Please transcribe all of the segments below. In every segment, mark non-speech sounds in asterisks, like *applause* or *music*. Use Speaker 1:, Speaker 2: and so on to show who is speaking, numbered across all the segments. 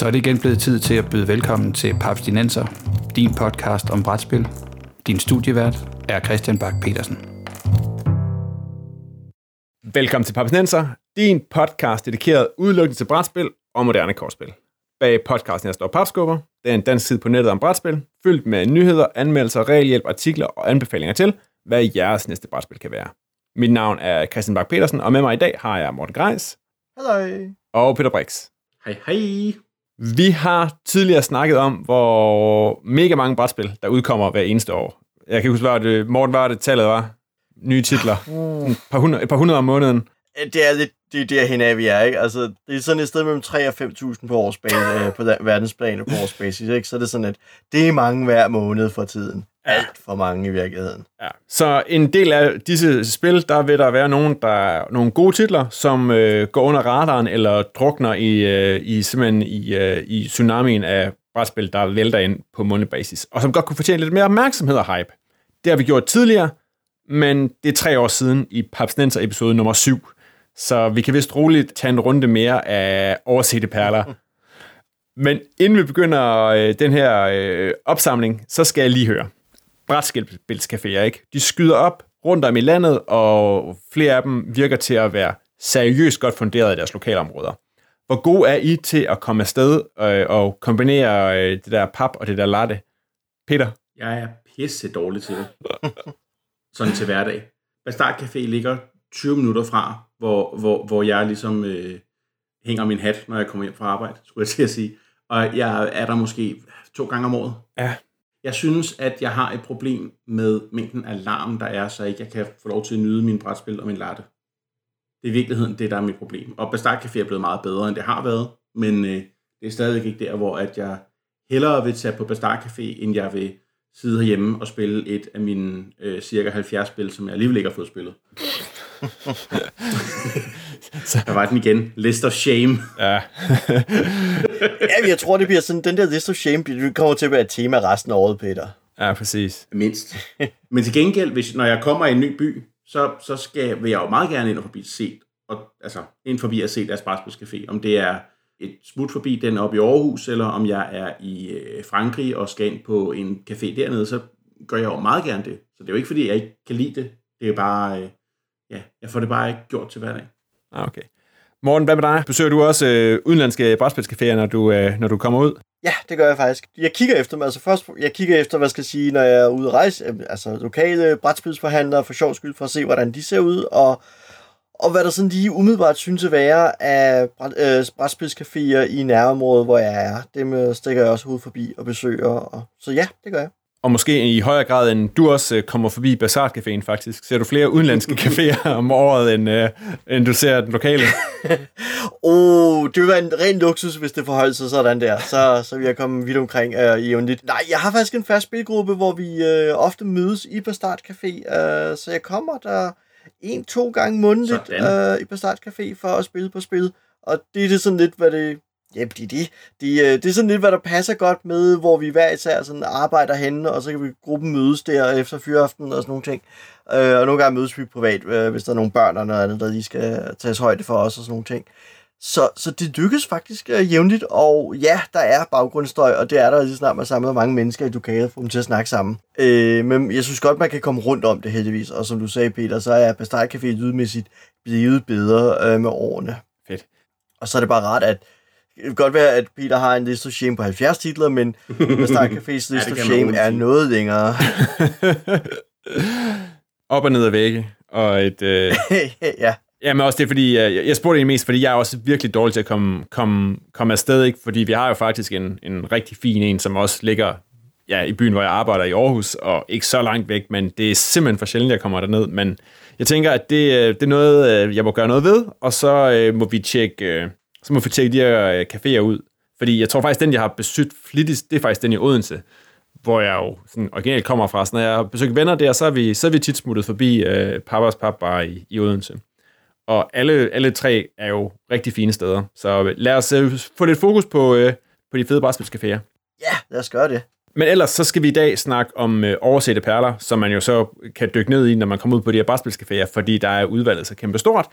Speaker 1: Så er det igen blevet tid til at byde velkommen til Papstinenser, din podcast om brætspil. Din studievært er Christian Bak petersen
Speaker 2: Velkommen til Papstinenser, din podcast dedikeret udelukkende til brætspil og moderne kortspil. Bag podcasten her står Papskubber. Det er en dansk side på nettet om brætspil, fyldt med nyheder, anmeldelser, regelhjælp, artikler og anbefalinger til, hvad jeres næste brætspil kan være. Mit navn er Christian Bak petersen og med mig i dag har jeg Morten Greis.
Speaker 3: Hej.
Speaker 2: Og Peter Brix.
Speaker 4: Hej, hej.
Speaker 2: Vi har tidligere snakket om, hvor mega mange brætspil, der udkommer hver eneste år. Jeg kan huske, hvad det, Morten, hvad det tallet var? Nye titler. Et par hundrede, et par hundrede om måneden.
Speaker 3: Det er lidt det er derhen af, vi er, ikke? Altså, det er sådan et sted mellem 3 og 5.000 på årsbasis, øh, på verdensplan på årsbasis, ikke? Så det er sådan, at det er mange hver måned for tiden. Alt for mange i virkeligheden.
Speaker 2: Ja. Så en del af disse spil, der vil der være nogen, der nogle gode titler, som øh, går under radaren eller drukner i, øh, i simpelthen i, øh, i tsunamien af brætspil, der vælter ind på månedbasis, og som godt kunne fortjene lidt mere opmærksomhed og hype. Det har vi gjort tidligere, men det er tre år siden i Papsnenser episode nummer 7, så vi kan vist roligt tage en runde mere af oversete perler. *laughs* Men inden vi begynder øh, den her øh, opsamling, så skal jeg lige høre brætspilscaféer, ikke? De skyder op rundt om i landet, og flere af dem virker til at være seriøst godt funderet i deres lokalområder. Hvor god er I til at komme afsted øh, og kombinere øh, det der pap og det der latte? Peter?
Speaker 4: Jeg er pisse dårlig til det. Sådan til hverdag. Bastard Café ligger 20 minutter fra, hvor, hvor, hvor jeg ligesom øh, hænger min hat, når jeg kommer hjem fra arbejde, skulle jeg til at sige. Og jeg er der måske to gange om året.
Speaker 2: Ja,
Speaker 4: jeg synes, at jeg har et problem med mængden af larm, der er, så ikke jeg kan få lov til at nyde min brætspil og min latte. Det er i virkeligheden det, der er mit problem. Og Bastard Café er blevet meget bedre, end det har været, men øh, det er stadigvæk ikke der, hvor at jeg hellere vil tage på Bastard Café, end jeg vil sidde herhjemme og spille et af mine øh, cirka 70 spil, som jeg alligevel ikke har fået spillet. Der var den igen. List of shame.
Speaker 2: ja.
Speaker 3: Ja, jeg tror, det bliver sådan, den der list of shame, det kommer til at være et tema resten af året, Peter.
Speaker 2: ja, præcis.
Speaker 4: Mindst. Men til gengæld, hvis, når jeg kommer i en ny by, så, så skal, vil jeg jo meget gerne ind og forbi set, og, altså ind forbi at se deres brætspilscafé. Om det er et smut forbi den oppe i Aarhus, eller om jeg er i øh, Frankrig og skal ind på en café dernede, så gør jeg jo meget gerne det. Så det er jo ikke, fordi jeg ikke kan lide det. Det er bare, øh, ja, jeg får det bare ikke gjort til hverdag.
Speaker 2: Ah, okay. Morten, hvad med dig? Besøger du også øh, udenlandske brætspilscaféer, når du, øh, når du kommer ud?
Speaker 3: Ja, det gør jeg faktisk. Jeg kigger efter dem. Altså først, jeg kigger efter, hvad skal jeg sige, når jeg er ude at rejse. øh, Altså lokale brætspilsforhandlere for sjov skyld, for at se, hvordan de ser ud, og, og hvad der sådan lige umiddelbart synes at være af bræt, øh, brætspilscaféer i nærområdet, hvor jeg er. Dem øh, stikker jeg også ud forbi og besøger. Og, så ja, det gør jeg.
Speaker 2: Og måske i højere grad, end du også øh, kommer forbi Bazaar Caféen faktisk. Ser du flere udenlandske *laughs* caféer om året, end, øh, end du ser den lokale? *laughs*
Speaker 3: Oh, det ville være en ren luksus, hvis det forholdt sig sådan der. Så, så vil jeg komme vidt omkring uh, i jævnligt. Nej, jeg har faktisk en fast spilgruppe, hvor vi uh, ofte mødes i Bastard Café. Uh, så jeg kommer der en-to gange månedligt
Speaker 4: Sådan.
Speaker 3: uh, i Bastard Café for at spille på spil. Og det er det sådan lidt, hvad det... Ja, det, det, det, øh, det er sådan lidt, hvad der passer godt med, hvor vi hver især sådan arbejder henne, og så kan vi gruppen mødes der efter fyraften og sådan nogle ting. Øh, og nogle gange mødes vi privat, øh, hvis der er nogle børn og noget andet, der lige skal tages højde for os og sådan nogle ting. Så, så det lykkes faktisk jævnligt, og ja, der er baggrundsstøj, og det er der lige snart, man samler mange mennesker i lokalet for dem til at snakke sammen. Øh, men jeg synes godt, man kan komme rundt om det heldigvis, og som du sagde, Peter, så er Bastard Café lydmæssigt blevet bedre øh, med årene.
Speaker 2: Fedt.
Speaker 3: Og så er det bare rart, at kan godt være, at Peter har en list of shame på 70 titler, men Bastard Cafés list
Speaker 4: det
Speaker 3: of shame er noget længere. *laughs*
Speaker 2: Op og ned ad vægge. Og et, øh, *laughs*
Speaker 3: ja,
Speaker 2: ja, men også det, fordi øh, jeg, jeg spurgte egentlig mest, fordi jeg er også virkelig dårlig til at komme, komme, komme afsted, ikke? fordi vi har jo faktisk en, en rigtig fin en, som også ligger ja, i byen, hvor jeg arbejder i Aarhus, og ikke så langt væk, men det er simpelthen for sjældent, jeg kommer derned. Men jeg tænker, at det, øh, det er noget, øh, jeg må gøre noget ved, og så øh, må vi tjekke, øh, så må vi tjekke de her øh, caféer ud. Fordi jeg tror faktisk, den, jeg har besøgt flittigst, det er faktisk den i Odense, hvor jeg jo sådan originalt kommer fra. Så når jeg har besøgt venner der, så er vi, så er vi tit smuttet forbi øh, Papas Pap Bar i, i Odense. Og alle, alle tre er jo rigtig fine steder. Så lad os øh, få lidt fokus på, øh, på de fede brætspilscaféer.
Speaker 3: ja, lad os gøre det.
Speaker 2: Men ellers så skal vi i dag snakke om øh, oversete perler, som man jo så kan dykke ned i, når man kommer ud på de her brætspilscaféer, fordi der er udvalget så kæmpe stort.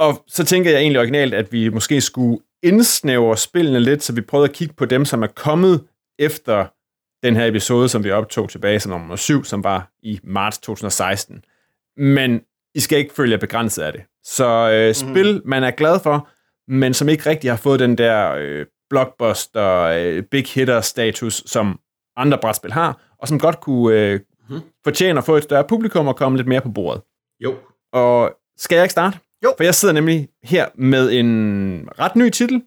Speaker 2: Og så tænker jeg egentlig originalt, at vi måske skulle indsnævre spillene lidt, så vi prøvede at kigge på dem, som er kommet efter den her episode, som vi optog tilbage som nummer 7, som var i marts 2016. Men I skal ikke følge jer begrænset af det. Så øh, spil, man er glad for, men som ikke rigtig har fået den der øh, blockbuster, øh, big hitter status, som andre brætspil har, og som godt kunne øh,
Speaker 4: Mhm.
Speaker 2: fortjene at få et større publikum og komme lidt mere på bordet.
Speaker 4: Jo.
Speaker 2: Og skal jeg ikke starte?
Speaker 3: Jo.
Speaker 2: For jeg sidder nemlig her med en ret ny titel,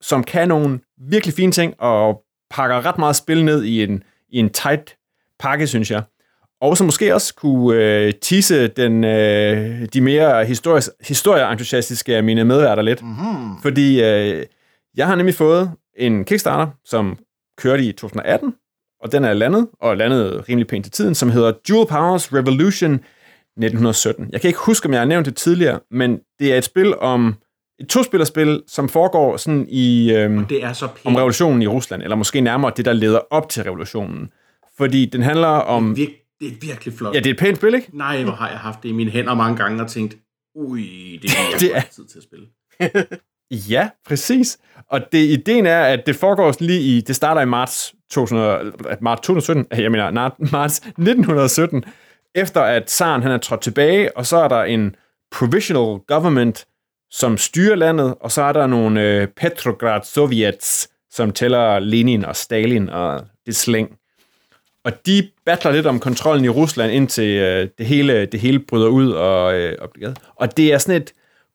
Speaker 2: som kan nogle virkelig fine ting, og pakker ret meget spil ned i en, i en tight pakke, synes jeg. Og som måske også kunne øh, tease den, øh, de mere historis, historieentusiastiske af mine medværter lidt.
Speaker 3: Mm-hmm.
Speaker 2: Fordi øh, jeg har nemlig fået en Kickstarter, som kørte i 2018, og den er landet, og landet rimelig pænt til tiden, som hedder Dual Powers Revolution 1917. Jeg kan ikke huske, om jeg har nævnt det tidligere, men det er et spil om et tospillerspil, som foregår sådan i øhm,
Speaker 4: Det er så pænt.
Speaker 2: om revolutionen i Rusland, eller måske nærmere det, der leder op til revolutionen. Fordi den handler om...
Speaker 4: Vir- det er virkelig flot.
Speaker 2: Ja, det er et pænt spil, ikke?
Speaker 4: Nej, hvor har jeg haft det i mine hænder mange gange og tænkt, ui, det er *laughs*
Speaker 2: Det
Speaker 4: det
Speaker 2: er-
Speaker 4: er tid til at spille. *laughs*
Speaker 2: Ja, præcis. Og det, ideen er, at det foregår lige i, det starter i marts, 2000, marts 2017, *laughs* jeg mener marts 1917, efter at zaren han er trådt tilbage, og så er der en provisional government, som styrer landet, og så er der nogle øh, Petrograd Soviets, som tæller Lenin og Stalin og det slæng. Og de battler lidt om kontrollen i Rusland, indtil øh, det, hele, det hele bryder ud. Og, øh, og, bliver- og det er sådan et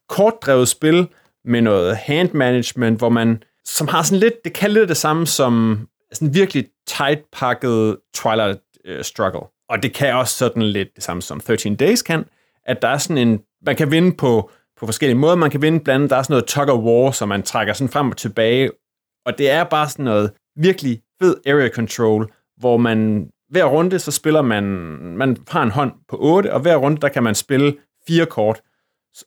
Speaker 2: kortdrevet spil med noget hand management, hvor man, som har sådan lidt, det kan lidt det samme som sådan virkelig tight pakket Twilight øh, Struggle. Og det kan også sådan lidt det samme som 13 Days kan, at der er sådan en, man kan vinde på, på forskellige måder. Man kan vinde blandt andet, der er sådan noget tug of war, som man trækker sådan frem og tilbage. Og det er bare sådan noget virkelig fed area control, hvor man hver runde, så spiller man, man har en hånd på 8, og hver runde, der kan man spille fire kort.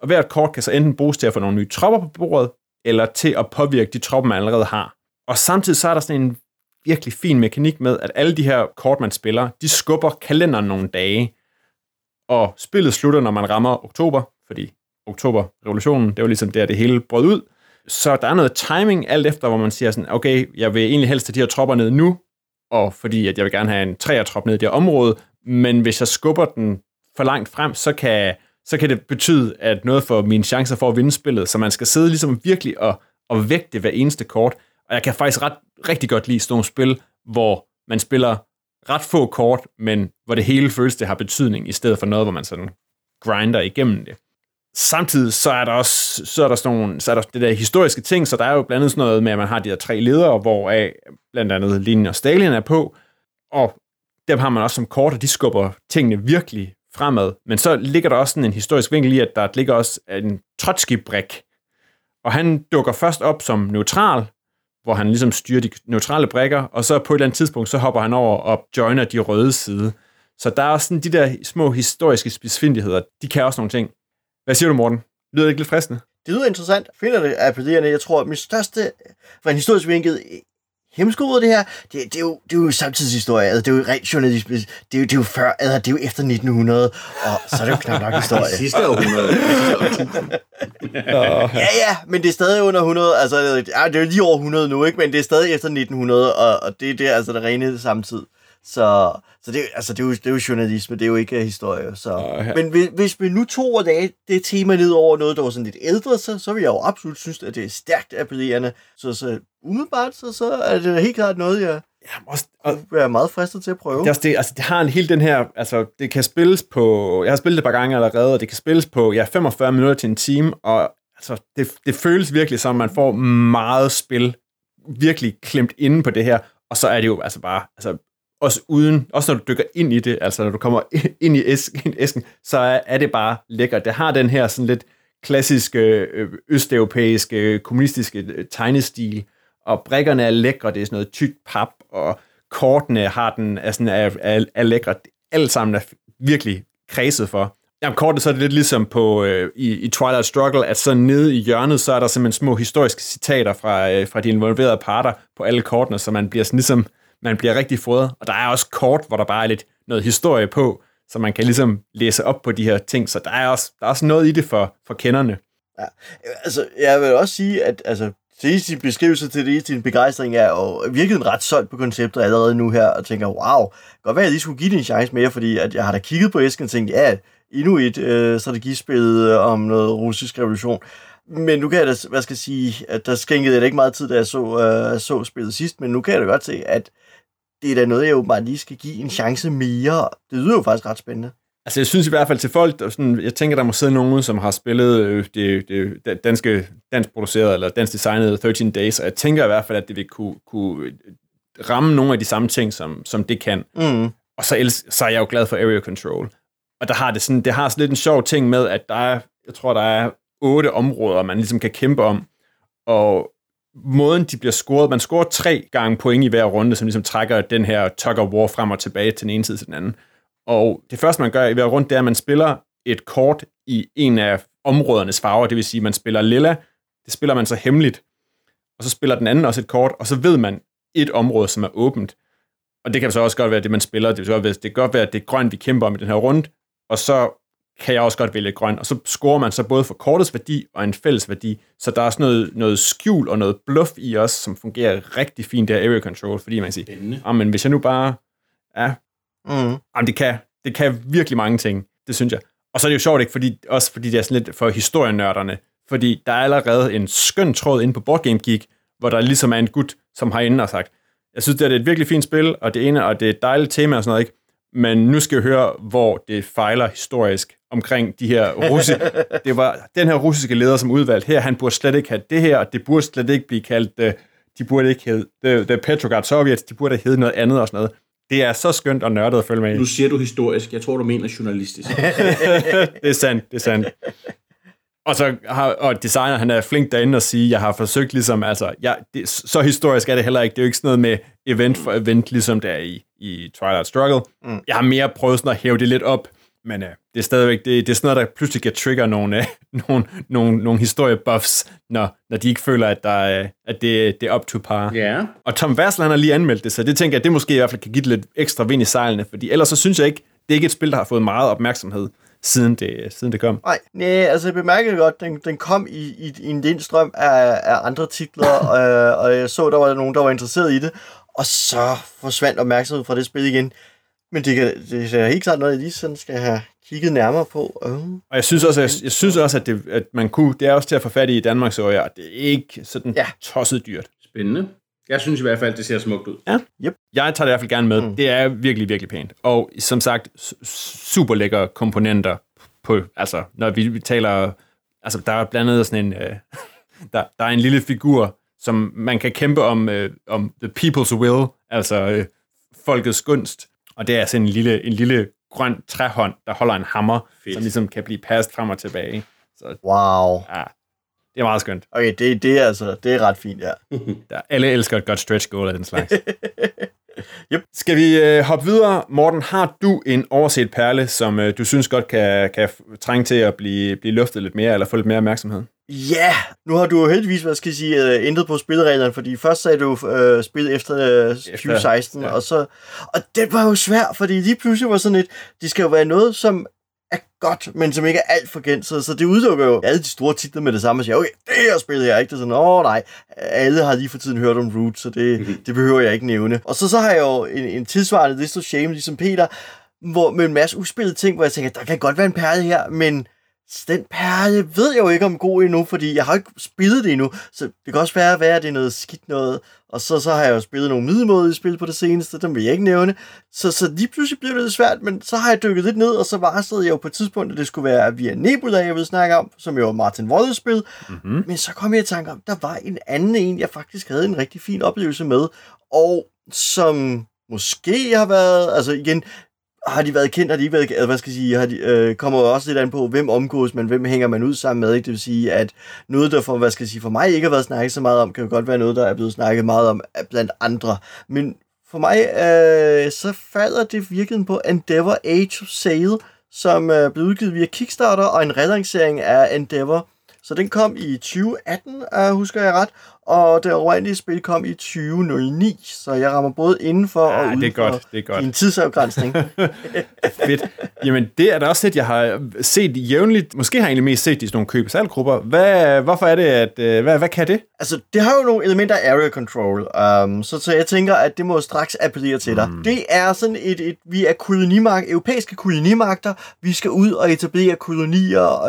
Speaker 2: Og hvert kort kan så enten bruges til at få nogle nye tropper på bordet, eller til at påvirke de tropper, man allerede har. Og samtidig så er der sådan en virkelig fin mekanik med, at alle de her kort, man spiller, de skubber kalenderen nogle dage. Og spillet slutter, når man rammer oktober, fordi oktober, revolutionen, det var ligesom der, det hele brød ud. Så der er noget timing alt efter, hvor man siger sådan, okay, jeg vil egentlig helst have de her tropper ned nu, og fordi at jeg vil gerne have en træertrop ned i det her område, men hvis jeg skubber den for langt frem, så kan, så kan det betyde, at noget for mine chancer for at vinde spillet, så man skal sidde ligesom virkelig og, og vægte hver eneste kort. Og jeg kan faktisk ret, rigtig godt lide sådan nogle spil, hvor man spiller ret få kort, men hvor det hele føles, det har betydning, i stedet for noget, hvor man sådan grinder igennem det. Samtidig så er der også så er der sådan nogle, så er der det der historiske ting, så der er jo blandt andet sådan noget med, at man har de her tre ledere, hvoraf blandt andet Lenin og Stalin er på, og dem har man også som kort, og de skubber tingene virkelig fremad. Men så ligger der også sådan en historisk vinkel i, at der ligger også en Trotsky-brik, og han dukker først op som neutral, hvor han ligesom styrer de neutrale brikker, og så på et eller andet tidspunkt, så hopper han over og joiner de røde side. Så der er også sådan de der små historiske spidsfindigheder, de kan også nogle ting. Hvad siger du, Morten? Lyder det ikke lidt fristende?
Speaker 3: Det lyder interessant. Finder det appellerende. Jeg tror, at min største, fra en historisk vinkel, hemsko ud af det her, det, det, er jo, det er jo samtidshistorie. Altså, det er jo rent journalistisk. Det er jo, det er jo før, altså, det er jo efter 1900, og så er det jo knap nok historie.
Speaker 4: Sidste århundrede.
Speaker 3: Ja, ja, men det er stadig under 100. Altså, ja, det er jo lige over 100 nu, ikke? Men det er stadig efter 1900, og, og det er det, altså det rene samtid. Så, så det, er- altså, det, er jo, det er jo journalisme, det er jo ikke historie. Så.
Speaker 2: ja.
Speaker 3: Men hvis, hvis vi nu tog og lagde det tema ned over noget, der var sådan lidt ældre, så, så vil jeg jo absolut synes, at det er stærkt appellerende. Så, så umiddelbart, så, så er det helt klart noget, jeg
Speaker 2: Ja, også, og
Speaker 3: vil være meget fristet til at prøve.
Speaker 2: det, er også det, altså, det har en helt den her, altså det kan spilles på, jeg har spillet det et par gange allerede, og det kan spilles på ja, 45 minutter til en time, og altså, det, det føles virkelig som, man får meget spil virkelig klemt inde på det her, og så er det jo altså bare, altså også uden, også når du dykker ind i det, altså når du kommer *laughs* ind i æsken, æsken så er, det bare lækkert. Det har den her sådan lidt klassiske øh, østeuropæiske kommunistiske øh, tegnestil, og brikkerne er lækre, det er sådan noget tykt pap, og kortene har den, er, sådan, er, er, er lækre. Alt sammen er virkelig kredset for. Jamen, kortet så er det lidt ligesom på, øh, i, i Twilight Struggle, at så nede i hjørnet, så er der simpelthen små historiske citater fra, øh, fra de involverede parter på alle kortene, så man bliver sådan ligesom, man bliver rigtig fodret. Og der er også kort, hvor der bare er lidt noget historie på, så man kan ligesom læse op på de her ting. Så der er også, der er også noget i det for, for kenderne.
Speaker 3: Ja, altså, jeg vil også sige, at altså, til sin beskrivelse til det, din begejstring er jo virkelig ret solgt på konceptet allerede nu her, og tænker, wow, godt være, at jeg lige skulle give det en chance mere, fordi at jeg har da kigget på æsken og tænkt, ja, endnu et øh, strategispil øh, om noget russisk revolution. Men nu kan jeg da, hvad skal jeg sige, at der skænkede jeg da ikke meget tid, da jeg så, øh, så spillet sidst, men nu kan jeg da godt se, at det er da noget, jeg jo bare lige skal give en chance mere. Det lyder jo faktisk ret spændende.
Speaker 2: Altså, jeg synes i hvert fald til folk, der sådan, jeg tænker, der må sidde nogen, som har spillet øh, det, det danske, dansk produceret eller dansk designet 13 Days, og jeg tænker i hvert fald, at det vil kunne, kunne ramme nogle af de samme ting, som, som det kan.
Speaker 3: Mm.
Speaker 2: Og så, ellers, så er jeg jo glad for Area Control. Og der har det sådan, det har sådan lidt en sjov ting med, at der er, jeg tror, der er otte områder, man ligesom kan kæmpe om. Og måden, de bliver scoret, man scorer tre gange point i hver runde, som ligesom trækker den her tug of war frem og tilbage til den ene side til den anden. Og det første, man gør i hver runde, det er, at man spiller et kort i en af områdernes farver, det vil sige, at man spiller lilla, det spiller man så hemmeligt, og så spiller den anden også et kort, og så ved man et område, som er åbent. Og det kan så også godt være det, man spiller. Det kan godt være, det kan godt være at det er grønt, vi kæmper om i den her runde, og så kan jeg også godt vælge grøn, og så scorer man så både for kortets værdi og en fælles værdi, så der er også noget, noget skjul og noget bluff i os, som fungerer rigtig fint der area control, fordi man kan sige, ah, men hvis jeg nu bare, ja,
Speaker 3: Mm.
Speaker 2: Jamen, det kan, det kan virkelig mange ting, det synes jeg. Og så er det jo sjovt, ikke? Fordi, også fordi det er sådan lidt for historienørderne. Fordi der er allerede en skøn tråd inde på Board Game Geek, hvor der ligesom er en gut, som har inde og sagt, jeg synes, det er et virkelig fint spil, og det ene, og det er et dejligt tema og sådan noget, ikke? Men nu skal jeg høre, hvor det fejler historisk omkring de her russiske... *laughs* det var den her russiske leder, som udvalgt her, han burde slet ikke have det her, og det burde slet ikke blive kaldt... Uh, de burde ikke hedde the, the Petrograd Soviets, de burde hedde noget andet og sådan noget. Det er så skønt og nørdet at følge med i.
Speaker 4: Nu siger du historisk. Jeg tror, du mener journalistisk. *laughs*
Speaker 2: det er sandt, det er sandt. Og så har og designer, han er flink derinde og sige, jeg har forsøgt ligesom, altså, jeg, det, så historisk er det heller ikke. Det er jo ikke sådan noget med event for event, ligesom det er i, i Twilight Struggle. Mm. Jeg har mere prøvet sådan at hæve det lidt op, men uh, det er stadigvæk, det, det er sådan noget, der pludselig kan trigge nogle, uh, *laughs* nogle, nogle, nogle historiebuffs, når, når de ikke føler, at, der, uh, at det, det er up to par.
Speaker 4: ja.
Speaker 2: Og Tom Vassel, han har lige anmeldt det, så det tænker jeg, det måske i hvert fald kan give det lidt ekstra vind i sejlene, fordi ellers så synes jeg ikke, det er ikke et spil, der har fået meget opmærksomhed, siden det, siden det kom.
Speaker 3: Nej, nej, altså jeg bemærkede godt, den, den kom i, i, i en lindstrøm af, af andre titler, *coughs* øh, og jeg så, der var nogen, der var interesseret i det, og så forsvandt opmærksomhed fra det spil igen. Men det, kan, det er helt klart noget, jeg lige sådan skal have kigget nærmere på. Øh.
Speaker 2: Og jeg synes også, jeg, jeg synes også at, det, at man kunne, det er også til at få fat i i Danmark, så jeg, det er ikke sådan ja.
Speaker 3: Ja.
Speaker 2: tosset dyrt.
Speaker 4: Spændende. Jeg synes i hvert fald, det ser smukt ud.
Speaker 2: Jeg tager det i hvert fald gerne med. Mm. Det er virkelig, virkelig pænt. Og som sagt, super lækre komponenter på, altså, når vi, vi taler, altså, der er blandt andet sådan en, øh, *laughs* der, der er en lille figur, som man kan kæmpe om, øh, om the people's will, altså øh, folkets gunst. Og det er sådan en lille, en lille grøn træhånd, der holder en hammer,
Speaker 4: Fedt.
Speaker 2: som ligesom kan blive passet frem og tilbage. Så
Speaker 3: Wow.
Speaker 2: ja, det er meget skønt.
Speaker 3: Okay, det, det, er altså, det er ret fint, ja. *laughs*
Speaker 2: Der, alle elsker et godt stretch goal af den slags. *laughs*
Speaker 3: Yep.
Speaker 2: Skal vi øh, hoppe videre? Morten, har du en overset perle, som øh, du synes godt kan, kan trænge til at blive, blive luftet lidt mere, eller få lidt mere opmærksomhed?
Speaker 3: Ja, nu har du jo heldigvis, hvad skal jeg sige, øh, ændret på spillereglerne, fordi først sagde du øh, spil efter, øh, 2016,
Speaker 2: ja.
Speaker 3: ja. og så, og det var jo svært, fordi lige pludselig var sådan et, det skal jo være noget, som er godt, men som ikke er alt for genset, så det udelukker jo alle de store titler med det samme, og siger, okay, det her spil her, ikke? Det er sådan, åh nej, alle har lige for tiden hørt om Root, så det,
Speaker 2: Mhm.
Speaker 3: det behøver jeg ikke nævne. Og så, så har jeg jo en, en tilsvarende list of shame, ligesom Peter, hvor, med en masse uspillede ting, hvor jeg tænker, der kan godt være en perle her, men den perle ved jeg jo ikke om er god endnu, fordi jeg har ikke spillet det endnu, så det kan også være, at det er noget skidt noget, og så, så har jeg jo spillet nogle middelmådige spil på det seneste, dem vil jeg ikke nævne, så, så lige pludselig blev det lidt svært, men så har jeg dykket lidt ned, og så varslede jeg jo på et tidspunkt, at det skulle være via Nebula, jeg ville snakke om, som jo var Martin Wolles spil,
Speaker 2: Mm-hmm.
Speaker 3: men så kom jeg i tanke om, der var en anden en, jeg faktisk havde en rigtig fin oplevelse med, og som måske har været, altså igen, har de været kendt, har de ikke været, kendt, hvad skal jeg sige, har de, øh, kommer jo også lidt an på, hvem omgås man, hvem hænger man ud sammen med, ikke? det vil sige, at noget, der for, hvad skal jeg sige, for mig ikke har været snakket så meget om, kan jo godt være noget, der er blevet snakket meget om øh, blandt andre, men for mig, øh, så falder det virkelig på Endeavor Age of Sail, som øh, blev udgivet via Kickstarter, og en relancering af Endeavor, så den kom i 2018, øh, husker jeg ret, og det oprindelige spil kom i 2009, så jeg rammer både indenfor
Speaker 2: Ja,
Speaker 3: og uden
Speaker 2: det er godt,
Speaker 3: for
Speaker 2: det er godt.
Speaker 3: din tidsafgrænsning. *laughs*
Speaker 2: Fedt. Jamen, det er da også et, jeg har set jævnligt. Måske har jeg egentlig mest set i sådan nogle køb salggrupper. Hvad, hvorfor er det, at... øh, Hvad, hvad kan det?
Speaker 3: altså, det har jo nogle elementer af area control, um, så, så jeg tænker, at det må straks appellere til dig. Mm. Det er sådan et, et vi er kolonimagt, europæiske kolonimagter, vi skal ud og etablere kolonier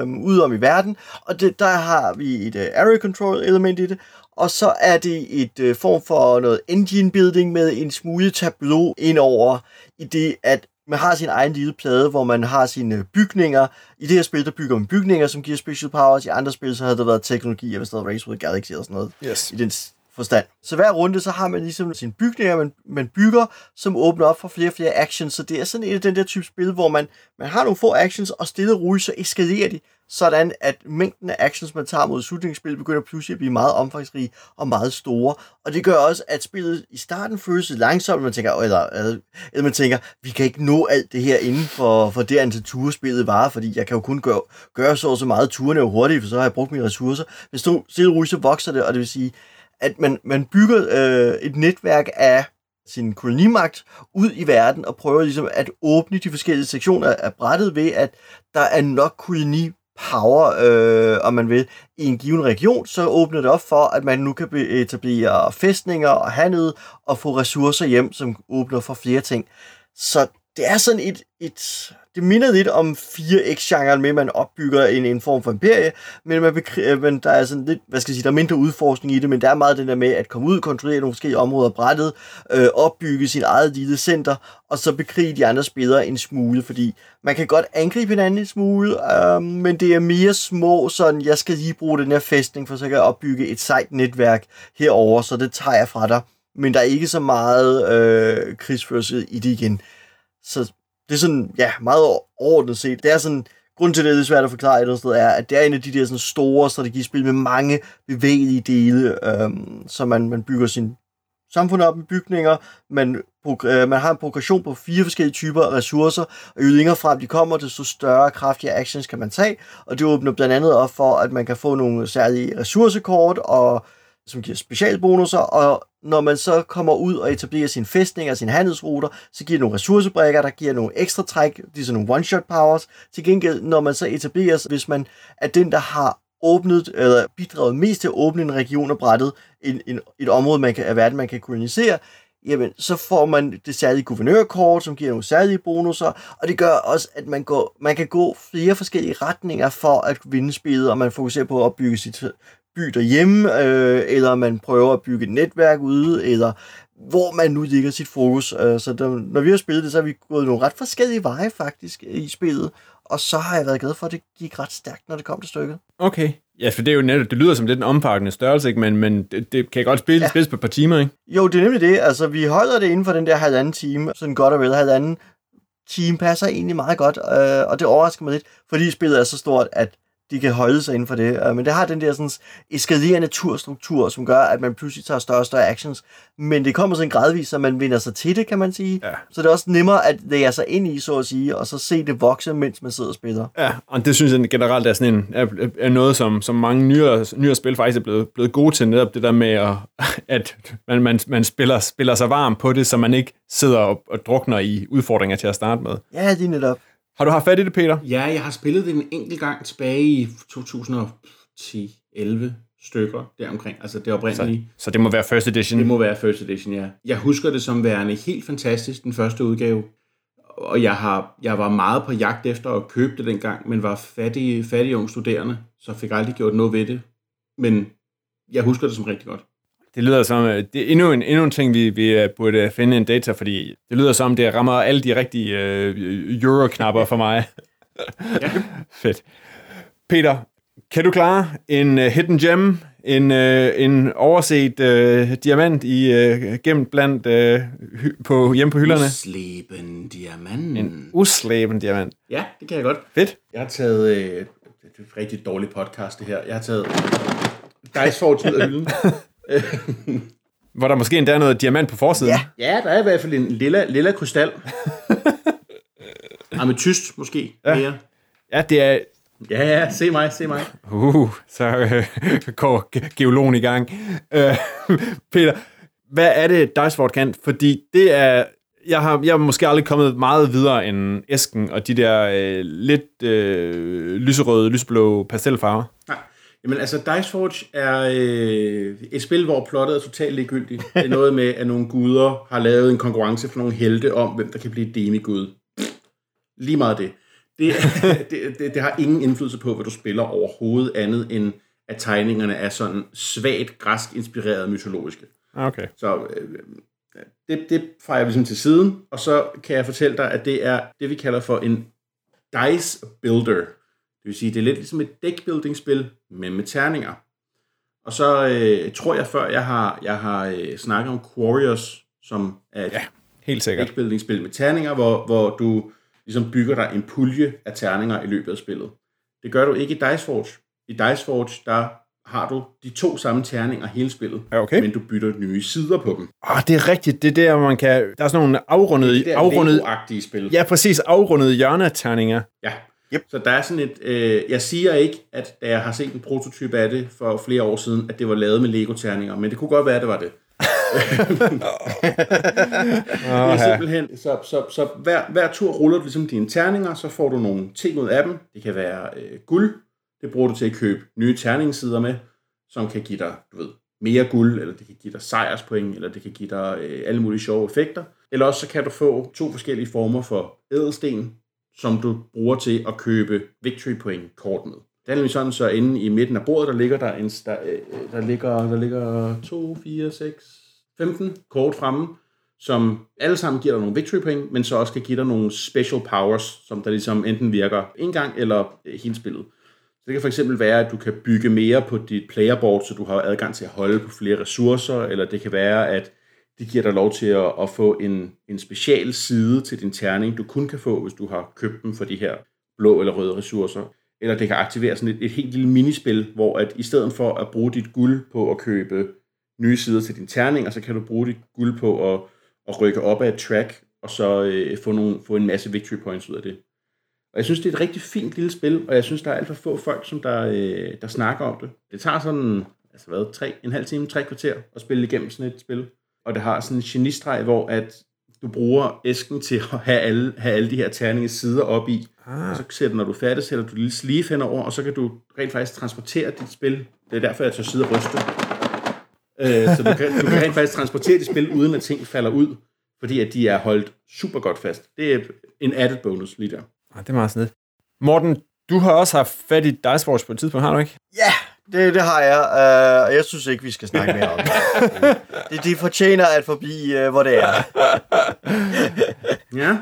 Speaker 3: øh, ud om i verden, og det, der har vi et uh, area control element i det, og så er det et uh, form for noget engine building med en smule tableau indover, i det at man har sin egen lille plade, hvor man har sine bygninger. I det her spil, der bygger man bygninger, som giver special powers. I andre spil, så havde der været teknologi, hvis der havde Race with Galaxy og sådan noget.
Speaker 2: Yes.
Speaker 3: I den forstand. Så hver runde, så har man ligesom sine bygninger, man, man bygger, som åbner op for flere og flere actions. Så det er sådan et af den der type spil, hvor man, man har nogle få actions, og stille og roligt, så eskalerer de, sådan at mængden af actions, man tager mod slutningsspil, begynder pludselig at blive meget omfangsrige og meget store. Og det gør også, at spillet i starten føles langsomt, man tænker, eller, eller, eller man tænker, vi kan ikke nå alt det her inden for, for det antal ture, spillet varer, fordi jeg kan jo kun gøre, gøre så og så meget turene jo hurtigt, for så har jeg brugt mine ressourcer. Men stille stille og roligt, så vokser det, og det vil sige, at man, man bygger øh, et netværk af sin kolonimagt ud i verden og prøver ligesom at åbne de forskellige sektioner af brættet ved, at der er nok koloni power, øh, om man vil, i en given region, så åbner det op for, at man nu kan etablere fæstninger og handel og få ressourcer hjem, som åbner for flere ting. Så det er sådan et, et det minder lidt om 4X-genren med, at man opbygger en, en form for imperie, men, man bekri- øh, men der er sådan lidt, hvad skal jeg sige, der er mindre udforskning i det, men der er meget den der med at komme ud, kontrollere nogle forskellige områder brættet, øh, opbygge sin eget lille center, og så bekrige de andre spillere en smule, fordi man kan godt angribe hinanden en smule, øh, men det er mere små, sådan, jeg skal lige bruge den her fæstning, for så kan jeg opbygge et sejt netværk herover, så det tager jeg fra dig. Men der er ikke så meget øh, krigsførsel i det igen. Så det er sådan, ja, meget overordnet set. Det er sådan, grund til, det er lidt svært at forklare et eller andet sted, er, at det er en af de der sådan store strategispil med mange bevægelige dele, øhm, så man, man bygger sin samfund op med bygninger, man, øh, man har en progression på fire forskellige typer af ressourcer, og jo længere frem de kommer, desto større og kraftigere actions kan man tage, og det åbner blandt andet op for, at man kan få nogle særlige ressourcekort, og som giver specialbonusser, og når man så kommer ud og etablerer sin fæstning og sine handelsruter, så giver det nogle ressourcebrækker, der giver nogle ekstra træk, de er sådan nogle one-shot powers. Til gengæld, når man så etablerer, hvis man er den, der har åbnet, eller bidraget mest til at åbne en region og brættet, en, en, et område man kan, af verden, man kan kolonisere, jamen, så får man det særlige guvernørkort, som giver nogle særlige bonusser, og det gør også, at man, går, man kan gå flere forskellige retninger for at vinde spillet, og man fokuserer på at opbygge sit by derhjemme, øh, eller man prøver at bygge et netværk ude, eller hvor man nu ligger sit fokus. Øh, så der, når vi har spillet det, så har vi gået nogle ret forskellige veje faktisk i spillet, og så har jeg været glad for, at det gik ret stærkt, når det kom til stykket.
Speaker 2: Okay. Ja, for det er jo netop, det lyder som lidt en ompakkende størrelse, ikke? Men, men det, det kan godt spille, ja. spilles på et par timer, ikke?
Speaker 3: Jo, det er nemlig det. Altså, vi holder det inden for den der halvanden time, sådan godt og vel halvanden time passer egentlig meget godt, øh, og det overrasker mig lidt, fordi spillet er så stort, at de kan holde sig inden for det. Øh, men det har den der sådan eskalerende turstruktur, som gør, at man pludselig tager større og større actions. Men det kommer sådan gradvist, så man vinder sig til det, kan man sige.
Speaker 2: Ja.
Speaker 3: Så det er også nemmere at lære sig ind i, så at sige, og så se det vokse, mens man sidder og spiller.
Speaker 2: Ja, og det synes jeg generelt er, sådan en, er, er noget, som, som mange nyere, nyere spil faktisk er blevet, blevet gode til, netop det der med, at, *laughs* at man, man, man spiller, spiller sig varm på det, så man ikke sidder og, og drukner i udfordringer til at starte med.
Speaker 3: Ja, lige netop.
Speaker 2: Har du haft fat i det, Peter?
Speaker 4: Ja, jeg har spillet det en enkelt gang tilbage i 2010-11 stykker deromkring. Altså det oprindelige.
Speaker 2: Så det må være first edition.
Speaker 4: Det må være first edition, ja. Jeg husker det som værende helt fantastisk, den første udgave. Og jeg, har, jeg var meget på jagt efter at købe det dengang, men var fattig, fattig ung studerende, så fik aldrig gjort noget ved det. Men jeg husker det som rigtig godt.
Speaker 2: Det lyder som, øh, det er endnu en, endnu en ting, vi, vi øh, burde finde en data, fordi det lyder som, det rammer alle de rigtige øh, euro-knapper for mig. *laughs*
Speaker 4: Ja. *laughs*
Speaker 2: Fedt. Peter, kan du klare en uh, hidden gem, en, uh, en overset uh, diamant i uh, gemt blandt uh, hy- på, hjemme på hylderne?
Speaker 4: Sleben diamant.
Speaker 2: En uslæben diamant.
Speaker 4: Ja, det kan jeg godt.
Speaker 2: Fedt.
Speaker 4: Jeg har taget... Øh, det er et rigtig dårligt podcast, det her. Jeg har taget Dice Forge ud af hylden. *laughs* *laughs*
Speaker 2: Hvor der måske endda er noget diamant på forsiden.
Speaker 3: Ja.
Speaker 4: Ja, der er i hvert fald en lilla, lilla krystal. *laughs* Ametyst måske
Speaker 2: Ja.
Speaker 4: mere.
Speaker 2: ja det er
Speaker 4: Ja, ja, se mig, se mig.
Speaker 2: Uh, så øh, *laughs* går ge- geologen i gang. Øh, Peter, hvad er det, Diceford kan? Fordi det er... Jeg har, jeg har måske aldrig kommet meget videre end æsken og de der øh, lidt øh, lyserøde, lysblå pastelfarver.
Speaker 4: Jamen altså, Dice Forge er øh, et spil, hvor plottet er totalt ligegyldigt. Det er noget med, at nogle guder har lavet en konkurrence for nogle helte om, hvem der kan blive demigud. Lige meget det. Det, *laughs* det, det. det har ingen indflydelse på, hvad du spiller overhovedet andet, end at tegningerne er sådan svagt græsk inspireret mytologiske.
Speaker 2: Okay.
Speaker 4: Så øh, det, det fejrer vi ligesom til siden, og så kan jeg fortælle dig, at det er det, vi kalder for en dice builder. Det vil sige, det er lidt ligesom et deckbuilding-spil, men med terninger. Og så øh, tror jeg før, jeg har, jeg har øh, snakket om Quarriors, som er et
Speaker 2: Ja, helt sikkert.
Speaker 4: deckbuilding-spil med terninger, hvor, hvor du ligesom bygger dig en pulje af terninger i løbet af spillet. Det gør du ikke i Dice Forge. I Dice Forge, der har du de to samme terninger hele spillet,
Speaker 2: Ja, okay.
Speaker 4: men du bytter nye sider på dem.
Speaker 2: Åh, det er rigtigt. Det er der, man kan... Der er sådan nogle afrundede...
Speaker 4: Det er
Speaker 2: afrundede
Speaker 4: spil.
Speaker 2: ja, præcis. Afrundede hjørneterninger.
Speaker 4: Ja.
Speaker 3: Yep.
Speaker 4: Så der er sådan et... Øh, jeg siger ikke, at da jeg har set en prototype af det for flere år siden, at det var lavet med Lego-terninger, men det kunne godt være, at det var det. *laughs* det er simpelthen... Så, så, så hver, hver tur ruller du ligesom dine terninger, så får du nogle ting ud af dem. Det kan være øh, guld. Det bruger du til at købe nye terningssider med, som kan give dig, du ved, mere guld, eller det kan give dig sejrspoint, eller det kan give dig øh, alle mulige sjove effekter. Eller også så kan du få to forskellige former for ædelsten, som du bruger til at købe victory point kort med. Det er nemlig sådan, så inde i midten af bordet, der ligger der, en, der, øh, øh, der, ligger, der ligger 2, 4, 6, 15 kort fremme, som alle sammen giver dig nogle victory point, men så også kan give dig nogle special powers, som der ligesom enten virker en gang eller øh, hele spillet. Så det kan for eksempel være, at du kan bygge mere på dit playerboard, så du har adgang til at holde på flere ressourcer, eller det kan være, at de giver dig lov til at, at få en, en special side til din terning, du kun kan få, hvis du har købt dem for de her blå eller røde ressourcer. Eller det kan aktivere sådan et, et helt lille minispil, hvor at i stedet for at bruge dit guld på at købe nye sider til din terning, og så kan du bruge dit guld på at, at rykke op af et track, og så øh, få, nogle, få en masse victory points ud af det. Og jeg synes, det er et rigtig fint lille spil, og jeg synes, der er alt for få folk, som der, øh, der snakker om det. Det tager sådan, altså hvad, tre, en halv time, tre kvarter at spille igennem sådan et spil. Og det har sådan en genistreg, hvor at du bruger æsken til at have alle, have alle de her terninges sider op i. Ah. Og så sætter, når du er færdig, sætter du lille sleeve henover, og så kan du rent faktisk transportere dit spil. Det er derfor, jeg tør sidde og ryste. Øh, så du kan, du kan rent faktisk transportere dit spil, uden at ting falder ud, fordi at de er holdt super godt fast. Det er en added bonus lige der.
Speaker 2: Ah, det er meget snedigt. Morten, du har også haft fat i Dice Wars på et tidspunkt, har du ikke?
Speaker 3: Ja, det, det har jeg, og jeg synes ikke, vi skal snakke mere om det. *laughs* det. De fortjener at forblive, øh, hvor det er.
Speaker 4: Ja,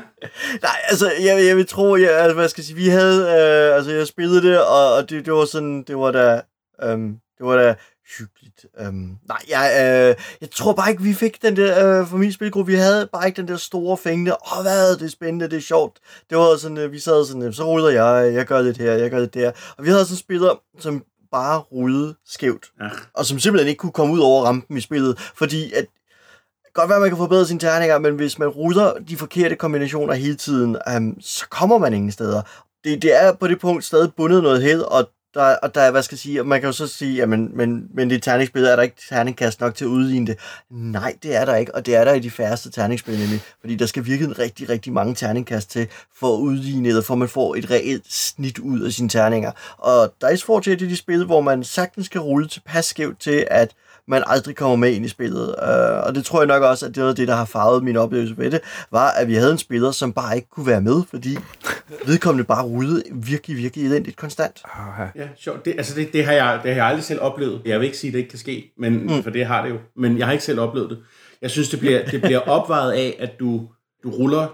Speaker 3: Nej, altså, jeg, jeg vil tro, jeg, altså, hvad skal jeg sige, vi havde, øh, altså, jeg spillede det, og, og det, det var sådan, det var da, øhm, det var da hyggeligt. Øhm, nej, jeg, øh, jeg tror bare ikke, vi fik den der, øh, for min spilgruppe, vi havde bare ikke den der store fængende, åh, oh, hvad, det er spændende, det er sjovt. Det var sådan, øh, vi sad sådan, øh, så ruller jeg, jeg gør lidt her, jeg gør lidt der. Og vi havde sådan spillere, som bare rullede skævt,
Speaker 4: ja.
Speaker 3: og som simpelthen ikke kunne komme ud over rampen i spillet, fordi at godt være, at man kan forbedre sine terninger, men hvis man ruller de forkerte kombinationer hele tiden, um, så kommer man ingen steder. Det, det er på det punkt stadig bundet noget held, og der, og der er, hvad skal jeg sige, man kan jo så sige, jamen, men, men det terningsspil, er der ikke terningkast nok til at udligne det? Nej, det er der ikke, og det er der i de færreste terningsspil, nemlig, fordi der skal virkelig rigtig, rigtig mange terningkast til for at udligne, det, for man får et reelt snit ud af sine terninger. Og Dice Forge er det de spil, hvor man sagtens kan rulle tilpas skævt til, at man aldrig kommer med ind i spillet. Uh, og det tror jeg nok også, at det var det, der har farvet min oplevelse ved det, var, at vi havde en spiller, som bare ikke kunne være med, fordi vedkommende bare rullede virkelig, virkelig elendigt konstant.
Speaker 2: Ah,
Speaker 4: Ja, sjovt. Det, altså det, det, har jeg, det har jeg aldrig selv oplevet. Jeg vil ikke sige, at det ikke kan ske, men, mm. for det har det jo. Men jeg har ikke selv oplevet det. Jeg synes, det bliver, det bliver *laughs* opvejet af, at du, du ruller,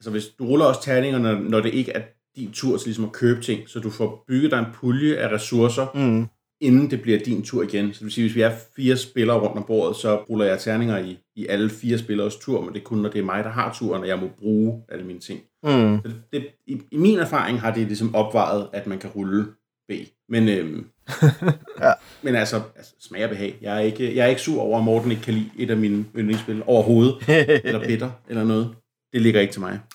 Speaker 4: altså hvis du ruller også terninger, når, når det ikke er din tur til ligesom at købe ting, så du får bygget dig en pulje af ressourcer,
Speaker 3: Mm.
Speaker 4: Inden det bliver din tur igen. Så det vil sige, hvis vi er fire spillere rundt om bordet, så ruller jeg terninger i, i alle fire spillers tur, men det er kun, når det er mig, der har turen, og jeg må bruge alle mine ting.
Speaker 3: Mm.
Speaker 4: Så det, det, i, I min erfaring har det ligesom opvejet, at man kan rulle B. Men, øhm, *laughs*
Speaker 3: Ja.
Speaker 4: men altså, altså, smag og behag. Jeg er, ikke, jeg er ikke sur over, at Morten ikke kan lide et af mine yndlingsspil overhovedet, *laughs* eller bitter, eller noget. Det ligger ikke til mig. *laughs*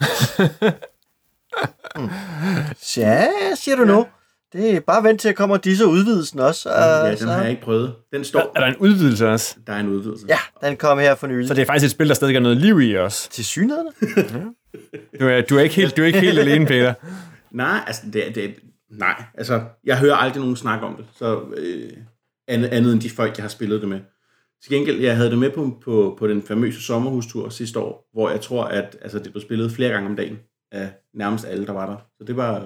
Speaker 3: Ja, siger du nu? Det er bare vent til at komme disse udvidelsen også. Og
Speaker 4: Ja, den
Speaker 3: så,
Speaker 4: har jeg ikke prøvet. Den
Speaker 2: Er,
Speaker 4: står,
Speaker 2: er der en udvidelse også?
Speaker 4: der er en udvidelse.
Speaker 3: Ja, den kom her for nylig.
Speaker 2: Så det er faktisk et spil, der stadig er noget liv i os.
Speaker 3: til synligheden. *laughs*
Speaker 2: Du er, du er, ikke, helt, du er ikke helt alene, Peter. *laughs*
Speaker 4: Nej, altså, det, det, nej, altså, jeg hører aldrig nogen snakke om det, så øh, andet, andet end de folk, jeg har spillet det med. Til gengæld, jeg havde det med på, på, på den famøse sommerhustur sidste år, hvor jeg tror, at altså, det blev spillet flere gange om dagen af nærmest alle, der var der. Så det var,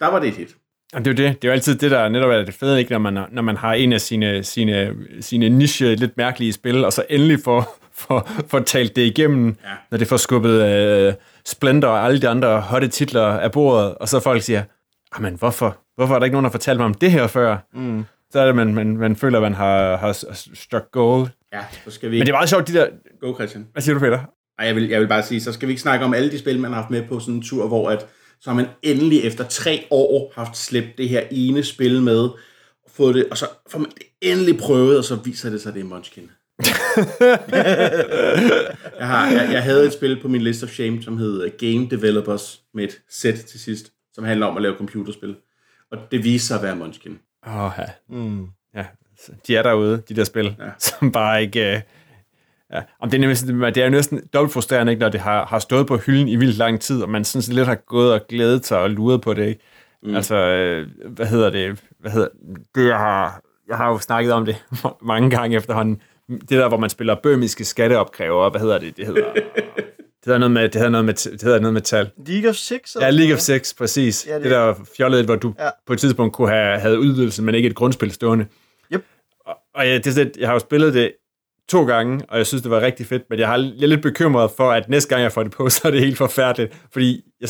Speaker 4: der var det et hit.
Speaker 2: Og det er jo det. Det er jo altid det, der netop er det fede, ikke? Når, man, når man har en af sine, sine, sine niche, lidt mærkelige spil, og så endelig får, får, får talt det igennem, ja. når det får skubbet uh, Splendor og alle de andre hotte titler af bordet, og så folk siger, men hvorfor, hvorfor er der ikke nogen, der fortalt mig om det her før? Mm. Så er det, man, man, man føler, at man har, har struck gold.
Speaker 4: Ja, så skal vi
Speaker 2: Men det er meget sjovt, de der...
Speaker 4: Go, Christian.
Speaker 2: Hvad siger du, Peter?
Speaker 4: Ej, jeg vil, jeg vil bare sige, så skal vi ikke snakke om alle de spil, man har haft med på sådan en tur, hvor at, så har man endelig efter tre år haft slæbt det her ene spil med, og, fået det, og så får man det endelig prøvet, og så viser det sig, at det er Munchkin. *laughs* jeg, har, jeg, jeg havde et spil på min list of shame, som hed Game Developers, med et sæt til sidst, som handler om at lave computerspil. Og det viser sig at være Munchkin.
Speaker 2: Åh, ja. Mm. ja. De er derude, de der spil, ja. som bare ikke... Uh, ja. Om det, er nemlig, det er jo næsten dobbelt frustrerende, ikke, når det har, har stået på hylden i vildt lang tid, og man sådan lidt har gået og glædet sig og luret på det. Ikke? Mm. Altså, øh, hvad hedder det? Hvad hedder det? Jeg har, jeg har jo snakket om det *laughs* mange gange efterhånden. Det der, hvor man spiller bøhmiske skatteopkræver, hvad hedder det? Det hedder... Det hedder noget med, det hedder noget med, det hedder noget med tal.
Speaker 3: League of Six?
Speaker 2: Ja, League of Six, præcis. Ja,
Speaker 3: Ja,
Speaker 2: det,
Speaker 3: det-
Speaker 2: der fjollede, hvor du
Speaker 3: Ja.
Speaker 2: ja. på et tidspunkt kunne have havde udvidelsen, men ikke et grundspil stående.
Speaker 3: Yep.
Speaker 2: Og, og jeg, det, jeg har jo spillet det to gange, og jeg synes, det var rigtig fedt, men jeg, har, jeg er lidt bekymret for, at næste gang, jeg får det på, *laughs* så er det helt forfærdeligt, fordi jeg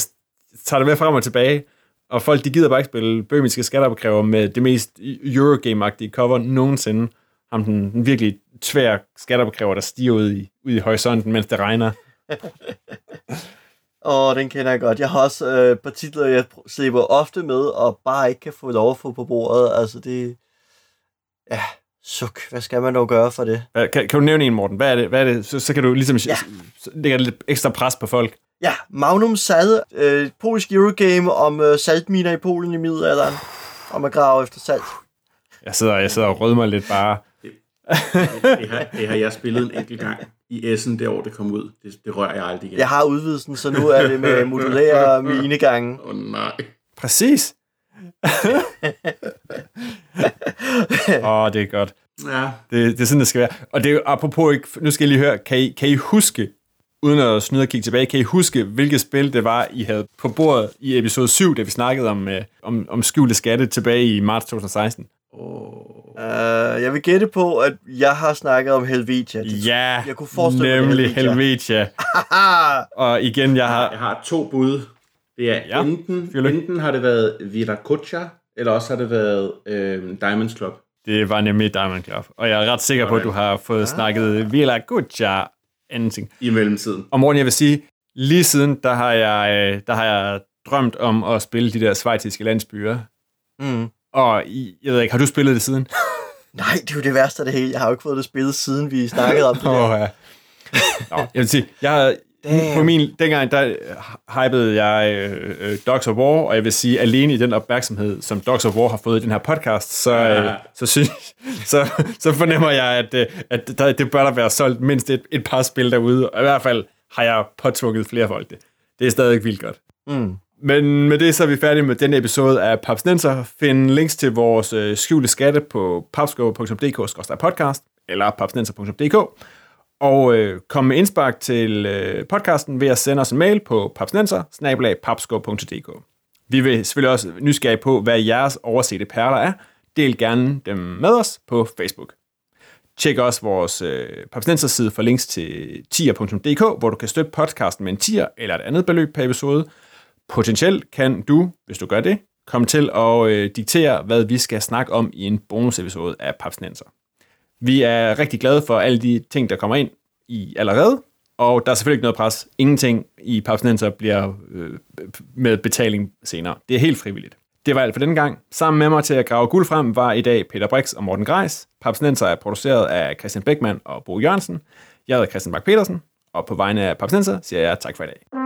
Speaker 2: tager det med frem og tilbage, og folk, de gider bare ikke spille bøhmiske skatteopkræver med det mest Eurogame-agtige cover nogensinde. Ham den, den virkelig tvær skatteopkræver, der stiger ud i, ud i horisonten, mens det regner. *laughs*
Speaker 3: Åh, den kender jeg godt. Jeg har også øh, et par titler, jeg slipper ofte med, og bare ikke kan få lov at få på bordet. Altså, det... Ja, suk. Hvad skal man dog gøre for det?
Speaker 2: Kan, kan du nævne en, Morten? Hvad er det? Hvad er det? Så, så kan du ligesom
Speaker 3: Ja.
Speaker 2: lægge lidt ekstra pres på folk.
Speaker 3: Ja, Magnum Sad, øh, et polsk Eurogame om øh, saltminer i Polen i middelalderen. Om at grave efter salt.
Speaker 2: Jeg sidder, jeg sidder og rødmer mig lidt bare.
Speaker 4: Det har, det har jeg spillet en enkelt gang i Essen, det år det kom ud. Det, det rører jeg aldrig igen.
Speaker 3: Jeg har udvidelsen, så nu er det med modulære *laughs* minegange.
Speaker 4: Åh oh, nej.
Speaker 2: Præcis. *laughs* Åh, oh, det er godt.
Speaker 4: Ja,
Speaker 2: Det, det er sådan, det skal være. Og det er jo apropos ikke, nu skal jeg lige høre, kan I, kan I huske, uden at snyde og kigge tilbage, kan I huske, hvilket spil det var, I havde på bordet i episode 7, da vi snakkede om, øh, om, om skjulte skatte tilbage i marts 2016?
Speaker 3: Uh, jeg vil gætte på, at jeg har snakket om Helvetia. Det-
Speaker 2: Ja,
Speaker 3: Jeg kunne forestille mig, det
Speaker 2: nemlig
Speaker 3: Helvetia.
Speaker 2: Helvetia.
Speaker 3: Ah, *laughs*
Speaker 2: Og igen, jeg har...
Speaker 4: jeg har to bud. Det er
Speaker 2: Ja,
Speaker 4: enten, enten har det været Viracocha, eller også har det været øh, Diamonds Club.
Speaker 2: Det var nemlig Diamond Club. Og jeg er ret sikker på, at du har fået snakket Villa Guccia anything.
Speaker 4: I mellemtiden.
Speaker 2: Og Morten, jeg vil sige, lige siden, der har jeg, øh, der har jeg drømt om at spille de der svejtiske landsbyer.
Speaker 3: mm.
Speaker 2: Og jeg ved ikke, har du spillet det siden? *laughs*
Speaker 3: Nej, det er jo det værste af det hele. Jeg har jo ikke fået det spillet, siden vi snakkede om det.
Speaker 2: Åh,
Speaker 3: der.
Speaker 2: ja. Nå, jeg vil sige, jeg,
Speaker 3: Damn.
Speaker 2: på min, dengang, der hypede jeg øh, øh, Dogs of War, og jeg vil sige, alene i den opmærksomhed, som Dogs of War har fået i den her podcast, så, øh,
Speaker 4: Ja.
Speaker 2: så, synes, *laughs* så, så fornemmer jeg, at, øh, at der, det bør der være solgt mindst et, et par spil derude, og i hvert fald har jeg påtvunget flere folk det. Det er stadig vildt godt.
Speaker 3: Mm.
Speaker 2: Men med det så er vi færdige med denne episode af Papsnenser. Find links til vores øh, skjulte skatte på papsko.dk-podcast eller papsnenser.dk og øh, kom med indspark til øh, podcasten ved at sende os en mail på papsnenser Vi vil selvfølgelig også nysgerrige på, hvad jeres oversete perler er. Del gerne dem med os på Facebook. Tjek også vores øh, Papsnenser side for links til tier.dk, hvor du kan støtte podcasten med en tier eller et andet beløb per episode. Potentielt kan du, hvis du gør det, komme til at øh, diktere, hvad vi skal snakke om i en bonusepisode af Papsnenser. Vi er rigtig glade for alle de ting, der kommer ind i allerede, og der er selvfølgelig ikke noget pres. Ingenting i Papsnenser bliver øh, med betaling senere. Det er helt frivilligt. Det var alt for denne gang. Sammen med mig til at grave guld frem var i dag Peter Brix og Morten Greis. Papsnenser er produceret af Christian Beckmann og Bo Jørgensen. Jeg hedder Christian Bak petersen og på vegne af Papsnenser siger jeg tak for i dag.